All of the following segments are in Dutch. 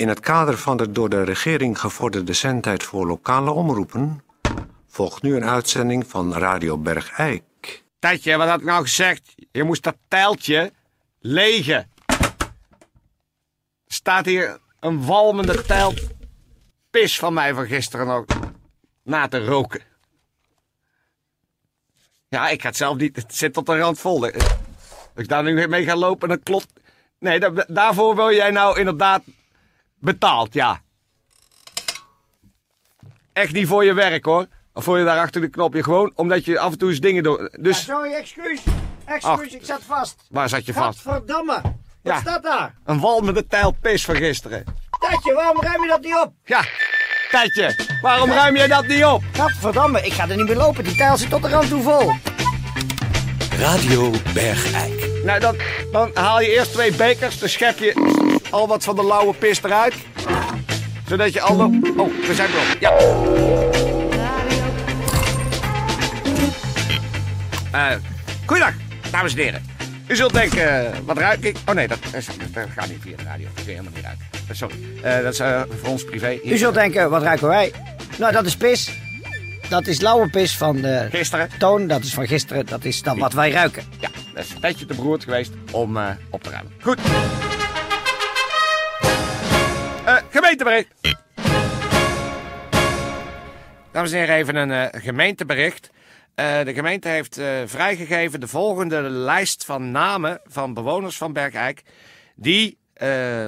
In het kader van de door de regering gevorderde zendtijd voor lokale omroepen... volgt nu een uitzending van Radio Bergijk. Tijdje, wat had ik nou gezegd? Je moest dat tijltje legen. Staat hier een walmende tijl pis van mij van gisteren nog na te roken. Ja, ik ga het zelf niet. Het zit tot de rand vol. Als ik daar nu mee ga lopen, dan klopt. Nee, da- daarvoor wil jij nou inderdaad betaald, ja. Echt niet voor je werk hoor. Of voor je daar achter de knopje. Gewoon omdat je af en toe eens dingen doet. Dus Sorry, excuus. Excuus, Ach. ik zat vast. waar zat je vast? Gadverdamme. Wat Ja. staat daar? Een walmende tijl pis van gisteren. Tijdje, waarom ruim je dat niet op? Ja, Tijdje, waarom ruim jij dat niet op? Gadverdamme, ik ga er niet meer lopen. Die tijl zit tot de rand toe vol. Radio Bergijk. Nou, dan, dan haal je eerst twee bekers, dan schep je al wat van de lauwe pis eruit. Zodat je al de... Oh, we zijn erop. Ja. Eh goeiedag, dames en heren. U zult denken, eh, wat ruik ik? Oh nee, dat, is- dat gaat niet via de radio. Dat kun je helemaal niet ruiken. Eh, Sorry, Eh, dat is eh, voor ons privé. U zult denken, wat ruiken wij? Nou, dat is pis. Dat is lauwe pis van de Gisteren. toon. Dat is van gisteren. Dat is dan wat wij ruiken. Ja, dat is een tijdje te beroerd geweest om eh, op te ruimen. Goed. Gemeentebericht. Dames en heren, even een eh, gemeentebericht. Eh, de gemeente heeft eh, vrijgegeven de volgende lijst van namen van bewoners van Bergijk. die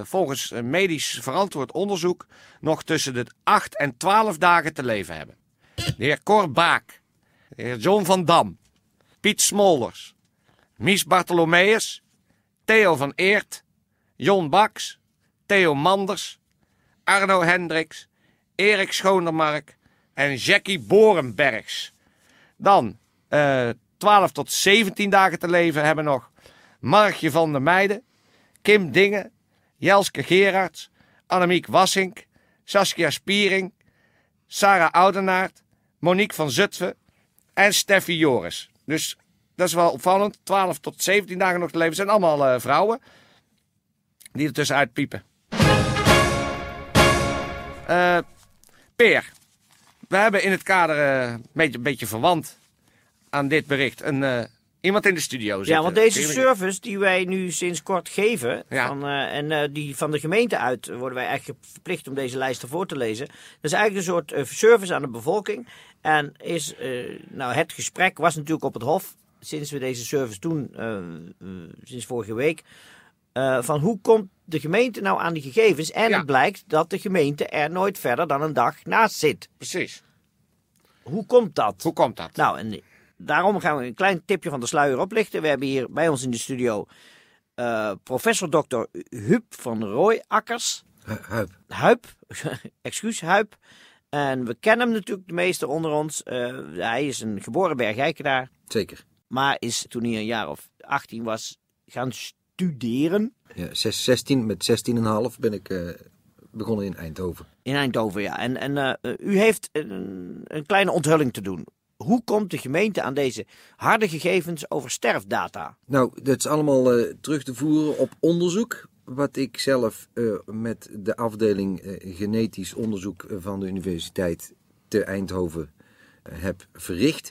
volgens medisch verantwoord onderzoek nog tussen de 8 en 12 dagen te leven hebben. De heer Cor Baak, de heer John van Dam, Piet Smolders, Mies Bartholomeus, Theo van Eert, Jon Baks, Theo Manders, Arno Hendricks, Erik Schoondermark en Jackie Borenbergs. Dan eh 12 tot 17 dagen te leven hebben nog Margje van der Meijden, Kim Dingen, Jelske Gerards, Annemiek Wassink, Saskia Spiering, Sarah Oudenaard, Monique van Zutphen en Steffi Joris. Dus dat is wel opvallend. 12 tot 17 dagen nog te leven. zijn allemaal eh, vrouwen die er tussenuit piepen. Eh Peer, we hebben in het kader eh, een beetje, beetje verwant aan dit bericht een, eh, iemand in de studio zitten. Ja, want deze service die wij nu sinds kort geven, Ja. van, en die van de gemeente uit, worden wij eigenlijk verplicht om deze lijsten voor te lezen. Dat is eigenlijk een soort service aan de bevolking. En is, nou, het gesprek was natuurlijk op het Hof, sinds we deze service doen, sinds vorige week, eh, van hoe komt de gemeente nou aan die gegevens? En Ja. het blijkt dat de gemeente er nooit verder dan een dag naast zit. Precies. Hoe komt dat? Hoe komt dat? Nou, en daarom gaan we een klein tipje van de sluier oplichten. We hebben hier bij ons in de studio eh, professor Dr. Huub van Rooiakkers. Huip. Huip, excuus Huip. En we kennen hem natuurlijk de meeste onder ons. Eh, hij is een geboren Bergijkenaar, Zeker. maar is toen hij een jaar of 18 was gaan studeren. Ja, zes- 16, met 16,5 ben ik eh, begonnen in Eindhoven. In Eindhoven, ja. En, en eh, u heeft een, een kleine onthulling te doen. Hoe komt de gemeente aan deze harde gegevens over sterfdata? Nou, dat is allemaal eh, terug te voeren op onderzoek. Wat ik zelf eh, met de afdeling eh, genetisch onderzoek eh, van de Universiteit te Eindhoven eh, heb verricht.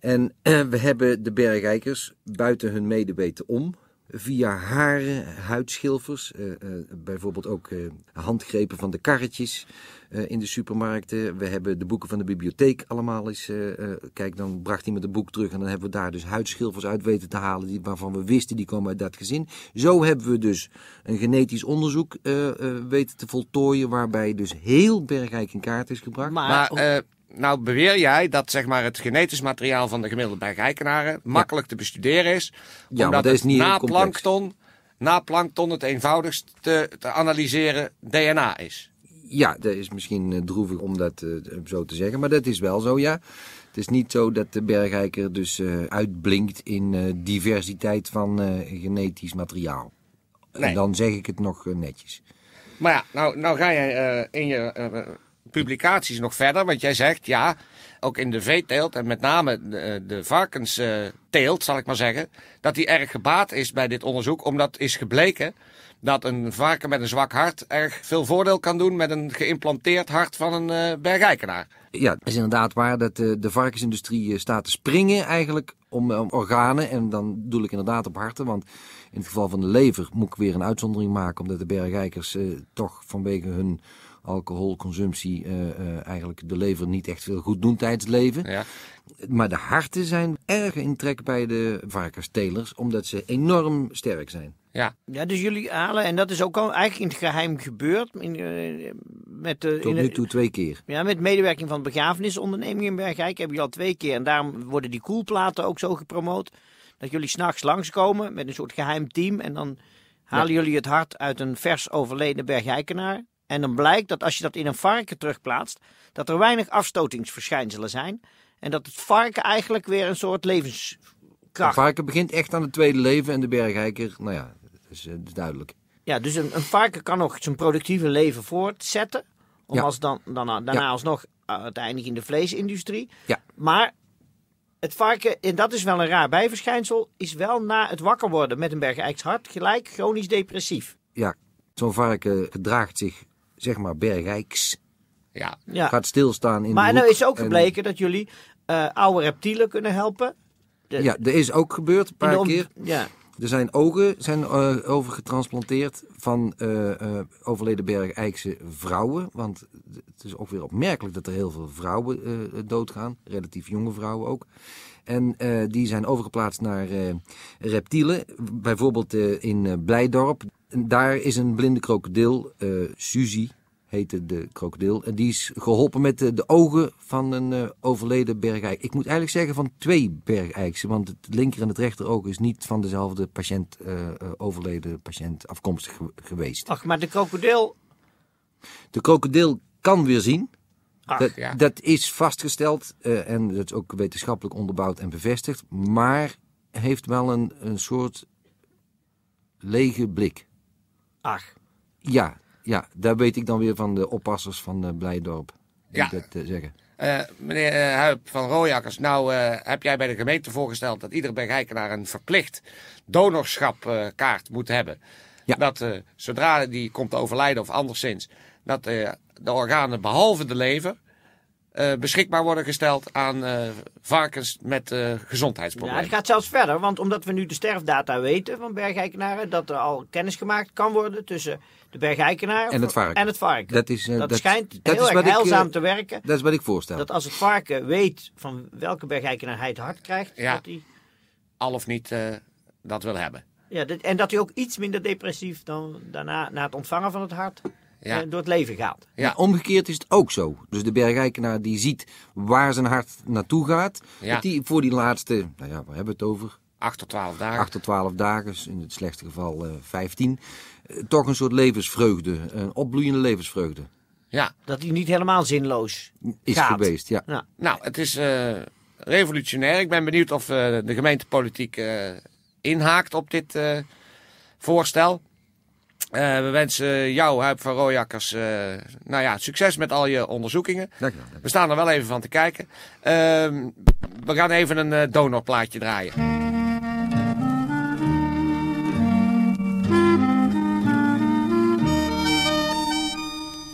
En eh, we hebben de bergijkers buiten hun medeweten om. Via haren, huidschilfers, eh, eh, bijvoorbeeld ook eh, handgrepen van de karretjes eh, in de supermarkten. We hebben de boeken van de bibliotheek allemaal eens. eh, eh, kijk, dan bracht iemand een boek terug en dan hebben we daar dus huidschilfers uit weten te halen die, waarvan we wisten die komen uit dat gezin. Zo hebben we dus een genetisch onderzoek eh, eh, weten te voltooien waarbij dus heel Bergijk in kaart is gebracht. Maar eh, nou beweer jij dat zeg maar, het genetisch materiaal van de gemiddelde Bergijkenaren makkelijk te bestuderen is. omdat dat is het niet na plankton, na plankton het eenvoudigst te, te analyseren DNA is. Ja, dat is misschien eh, droevig om dat eh, zo te zeggen, maar dat is wel zo, ja. Het is niet zo dat de bergijker dus eh, uitblinkt in diversiteit van genetisch materiaal. Nee. En dan zeg ik het nog netjes. Maar ja, nou, nou ga jij in je publicaties nog verder. Want jij zegt, ja, ook in de veeteelt en met name de, de varkensteelt, zal ik maar zeggen, dat die erg gebaat is bij dit onderzoek, omdat is gebleken dat een varken met een zwak hart erg veel voordeel kan doen met een geïmplanteerd hart van een uh, bergijkenaar. Ja, het is inderdaad waar dat de, de varkensindustrie eh, staat te springen eigenlijk om, organen. En dan doe ik inderdaad op harten, want in het geval van de lever moet ik weer een uitzondering maken, omdat de bergijkers eh, toch vanwege hun alcoholconsumptie uh, uh, eigenlijk de lever niet echt veel goed doen tijdens het leven. Ja. Maar de harten zijn erg in trek bij de varkenstelers, omdat ze enorm sterk zijn. Ja. ja, dus jullie halen, en dat is ook al eigenlijk in het geheim gebeurd. In, uh, met de, Tot nu toe twee keer. Ja, met medewerking van begrafenisonderneming in Bergijk heb je al twee keer. En daarom worden die koelplaten ook zo gepromoot. Dat jullie s'nachts langskomen met een soort geheim team. En dan halen jullie het hart uit een vers overleden bergijkenaar. En dan blijkt dat als je dat in een varken terugplaatst, dat er weinig afstotingsverschijnselen zijn. En dat het varken eigenlijk weer een soort levenskracht... Het varken begint echt aan het tweede leven en de bergijker, nou ja, dat is, dat is duidelijk. Ja, dus een, een, varken kan nog zijn productieve leven voortzetten. Om ja. als dan, dan, daarna ja. alsnog uiteindelijk in de vleesindustrie. Ja. Maar het varken, en dat is wel een raar bijverschijnsel, is wel na het wakker worden met een bergijkshart gelijk chronisch depressief. Ja, zo'n varken gedraagt zich zeg maar bergijks. Ja. ja. Gaat stilstaan in Maar de nou is ook en- gebleken dat jullie eh, oude reptielen kunnen helpen. De- Ja, er is ook gebeurd een paar om- keer. Ja. Er zijn ogen zijn, eh, overgetransplanteerd van eh, eh, overleden bergijkse vrouwen. Want het is ook weer opmerkelijk dat er heel veel vrouwen eh, doodgaan. Relatief jonge vrouwen ook. En eh, die zijn overgeplaatst naar eh, reptielen. Bijvoorbeeld eh, in eh, Blijdorp. Daar is een blinde krokodil, eh Suzy heette de krokodil. En die is geholpen met de, de ogen van een eh, overleden bergijk. Ik moet eigenlijk zeggen van twee bergijksen. Want het linker en het rechteroog is niet van dezelfde patiënt, eh, eh, overleden patiënt afkomstig ge- geweest. Ach, maar de krokodil. De krokodil kan weer zien. Ach, dat, ja. dat is vastgesteld eh, en dat is ook wetenschappelijk onderbouwd en bevestigd. Maar heeft wel een, een soort lege blik. Ach. Ja, ja, daar weet ik dan weer van de oppassers van eh, Blijdorp. Die Ja. dat eh, zeggen. Eh, meneer Huip van Rooijakkers, nou heb jij bij de gemeente voorgesteld dat iedere bergijkenaar een verplicht donorschapkaart moet hebben. Ja. Dat zodra die komt te overlijden of anderszins, dat de organen behalve de lever eh, beschikbaar worden gesteld aan eh, varkens met eh, Ja, gezondheidsproblemen. het gaat zelfs verder, want omdat we nu de sterfdata weten van bergijkenaren, dat er al kennis gemaakt kan worden tussen de bergijkenaar En het varken. En het varken. Dat, is, dat, dat, schijnt dat heel is erg wat ik, heilzaam te werken. Dat is wat ik voorstel. Dat als het varken weet van welke bergijkenaar hij het hart krijgt, Ja. dat hij, Al of niet eh, dat wil hebben. ja, dat- en dat hij ook iets minder depressief dan daarna, na het ontvangen van het hart, Ja. eh, door het leven gaat. Ja. Omgekeerd is het ook zo. Dus de bergijkenaar die ziet waar zijn hart naartoe gaat. Ja. Dat die voor die laatste, nou ja, waar hebben we het over? 8 tot 12 dagen. 8 tot 12 dagen, dus in het slechtste geval eh 15. eh, toch een soort levensvreugde, een opbloeiende levensvreugde Ja. Dat hij niet helemaal zinloos is gaat. geweest. Ja. Ja. Nou, het is eh, revolutionair. Ik ben benieuwd of eh, de gemeentepolitiek eh, inhaakt op dit eh, voorstel. Eh, we wensen jou, Huip van Rooijakkers, eh, nou ja, succes met al je onderzoekingen. Dank je wel. We staan er wel even van te kijken. Ehm, we gaan even een eh, donorplaatje draaien.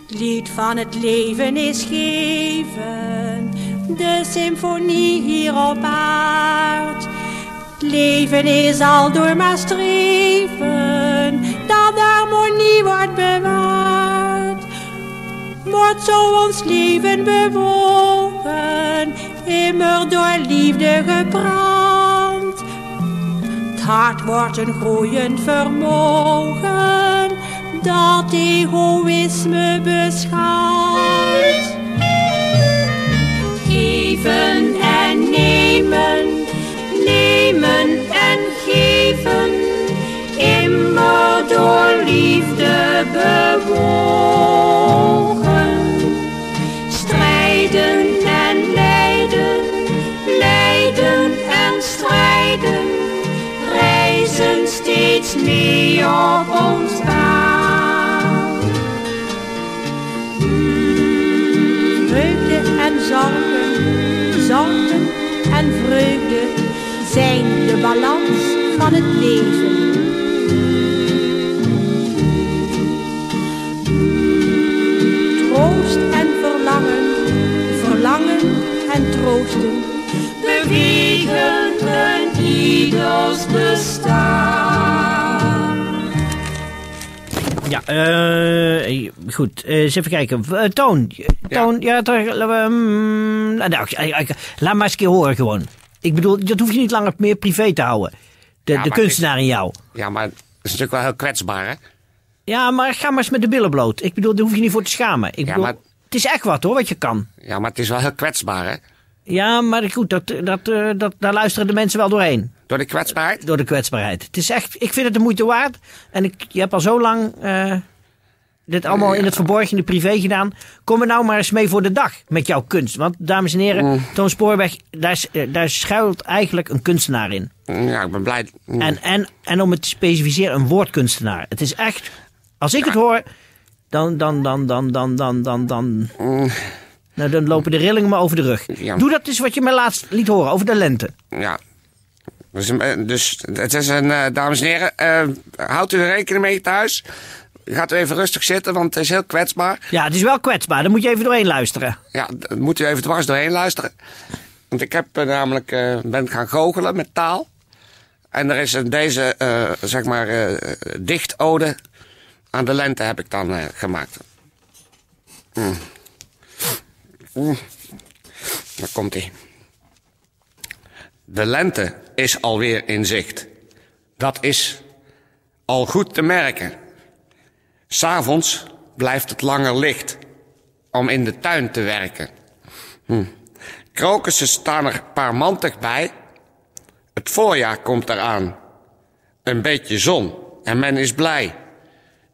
Lied van het leven is geven, de symfonie hier op aard. Het leven is al door maar streven, harmonie wordt bewaard. Wordt zo ons leven bewogen, immer door liefde gebrand. Het hart wordt een groeiend vermogen dat egoïsme beschaamt. Strijden en lijden, lijden en strijden, reizen steeds meer op ons aan. Vreugde en zorgen, zorgen en vreugde zijn de balans van het leven. Bestaan. Ja, eh, goed. Eh, eens even kijken. Eh, Toon. Toon, ja, toch, nou, ik- ik- laat maar eens een keer horen gewoon. Ik bedoel, dat hoef je niet langer meer privé te houden. De, Ja, de maar kunstenaar in jou. Ja, maar het is natuurlijk wel heel kwetsbaar, hè? Ja, maar ga maar eens met de billen bloot. Ik bedoel, daar hoef je niet voor te schamen. Ik Ja, bedoel, maar- Het is echt wat hoor, wat je kan. Ja, maar het is wel heel kwetsbaar, hè? Ja, maar goed, dat, dat, eh, dat, daar luisteren de mensen wel doorheen. Door de kwetsbaarheid? Door de kwetsbaarheid. Het is echt, ik vind het de moeite waard. En ik, je hebt al zo lang eh, dit allemaal in het verborgen, in de privé gedaan. Kom er nou maar eens mee voor de dag met jouw kunst. Want, dames en heren, Mm. Toon Spoorweg, daar, eh, daar schuilt eigenlijk een kunstenaar in. Ja, ik ben blij. En, en, en om het te specificeren, een woordkunstenaar. Het is echt, als ik het hoor, dan, dan, dan, dan, dan, dan, dan, dan, nou, dan lopen de rillingen me over de rug. Ja. Doe dat eens wat je me laatst liet horen, over de lente. Ja. Dus, eh, dus het is een, eh, dames en heren, eh, houdt u er rekening mee thuis. Gaat u even rustig zitten, want het is heel kwetsbaar. Ja, het is wel kwetsbaar, daar moet je even doorheen luisteren. Ja, d- moet u even dwars doorheen luisteren. Want ik heb namelijk, ben gaan goochelen met taal. En er is een, deze, zeg maar, dichtode aan de lente heb ik dan gemaakt. Mm. Mm. Daar komt hij. De lente is alweer in zicht. Dat is al goed te merken. S'avonds blijft het langer licht om in de tuin te werken. Hm. Krokussen staan er paarmantig bij. Het voorjaar komt eraan. Een beetje zon en men is blij.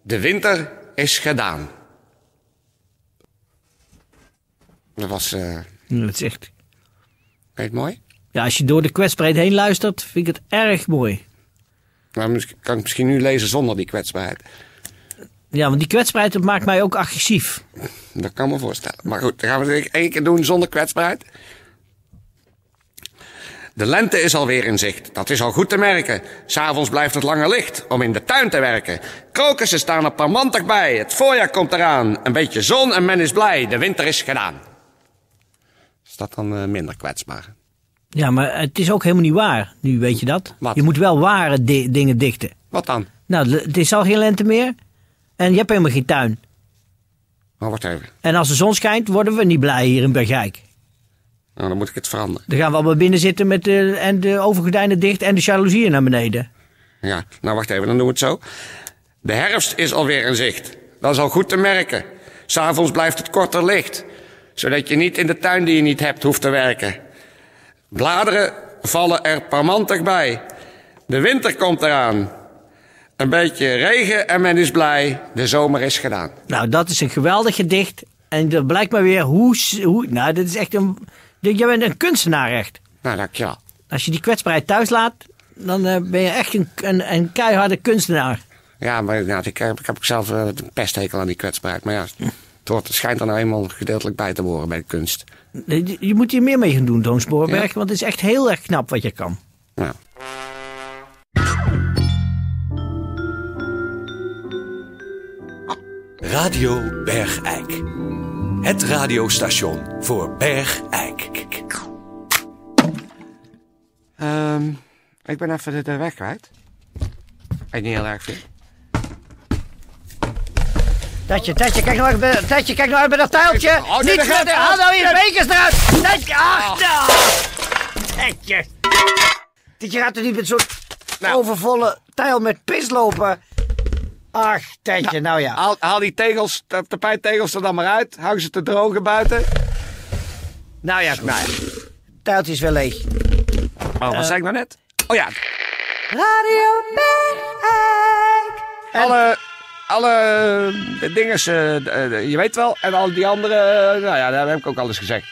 De winter is gedaan. Dat was, Ja, Dat is echt... mooi? Ja, als je door de kwetsbaarheid heen luistert, vind ik het erg mooi. Nou, kan ik misschien nu lezen zonder die kwetsbaarheid. Ja, want die kwetsbaarheid dat maakt mij ook agressief. Dat kan me voorstellen. Maar goed, dan gaan we het één keer doen zonder kwetsbaarheid. De lente is alweer in zicht. Dat is al goed te merken. S'avonds blijft het langer licht om in de tuin te werken. Krokussen staan er parmantig bij. Het voorjaar komt eraan. Een beetje zon en men is blij. De winter is gedaan. Dat dan eh, minder kwetsbaar? Ja, maar het is ook helemaal niet waar. Nu weet je dat. Wat? Je moet wel ware di- dingen dichten. Wat dan? Nou, het is al geen lente meer. En je hebt helemaal geen tuin. Oh, wacht even. En als de zon schijnt, worden we niet blij hier in Bergijk. Nou, dan moet ik het veranderen. Dan gaan we allemaal binnen zitten met de, en de overgordijnen dicht en de jaloezieën naar beneden. Ja, nou wacht even, dan doen we het zo. De herfst is alweer in zicht. Dat is al goed te merken. S'avonds blijft het korter licht. Zodat je niet in de tuin die je niet hebt hoeft te werken. Bladeren vallen er parmantig bij. De winter komt eraan. Een beetje regen en men is blij. De zomer is gedaan. Nou, dat is een geweldig gedicht. En dat blijkt maar weer hoe... hoe nou, dit is echt een... Jij bent een kunstenaar echt. Nou, dankjewel. Als je die kwetsbaarheid thuis laat, dan eh, ben je echt een, een, een keiharde kunstenaar. Ja, maar nou, ik, heb, ik heb ook zelf eh, een pesthekel aan die kwetsbaarheid. Maar ja, het, hoort, het schijnt er nou eenmaal gedeeltelijk bij te horen bij de kunst. Je je moet hier meer mee gaan doen, Toon. Want het is echt heel erg knap wat je kan. Nou. Radio Bergijk. Het radiostation voor Bergijk. Ehm, ik ben even de, de weg kwijt. Ik niet heel erg vind. Tatje, Tatje, kijk nou uit bij, Tatje, kijk nou uit bij dat tuiltje. Oh, Niet met, haal nou je bekers eruit. Tatje, ach, nou. Tatje. Tatje gaat er niet met zo'n Nou. overvolle tuil met pis lopen. Ach, Tatje, nou ja. Haal, haal die tegels, de tapijttegels er dan maar uit. Hang ze te drogen buiten. Nou ja, nou. Tuiltje is wel leeg. Oh, wat zei ik nou net? Oh ja, Radio Bergijk. alle, alle dingen, eh, eh, je weet wel. En al die andere, eh, nou ja, daar heb ik ook alles gezegd.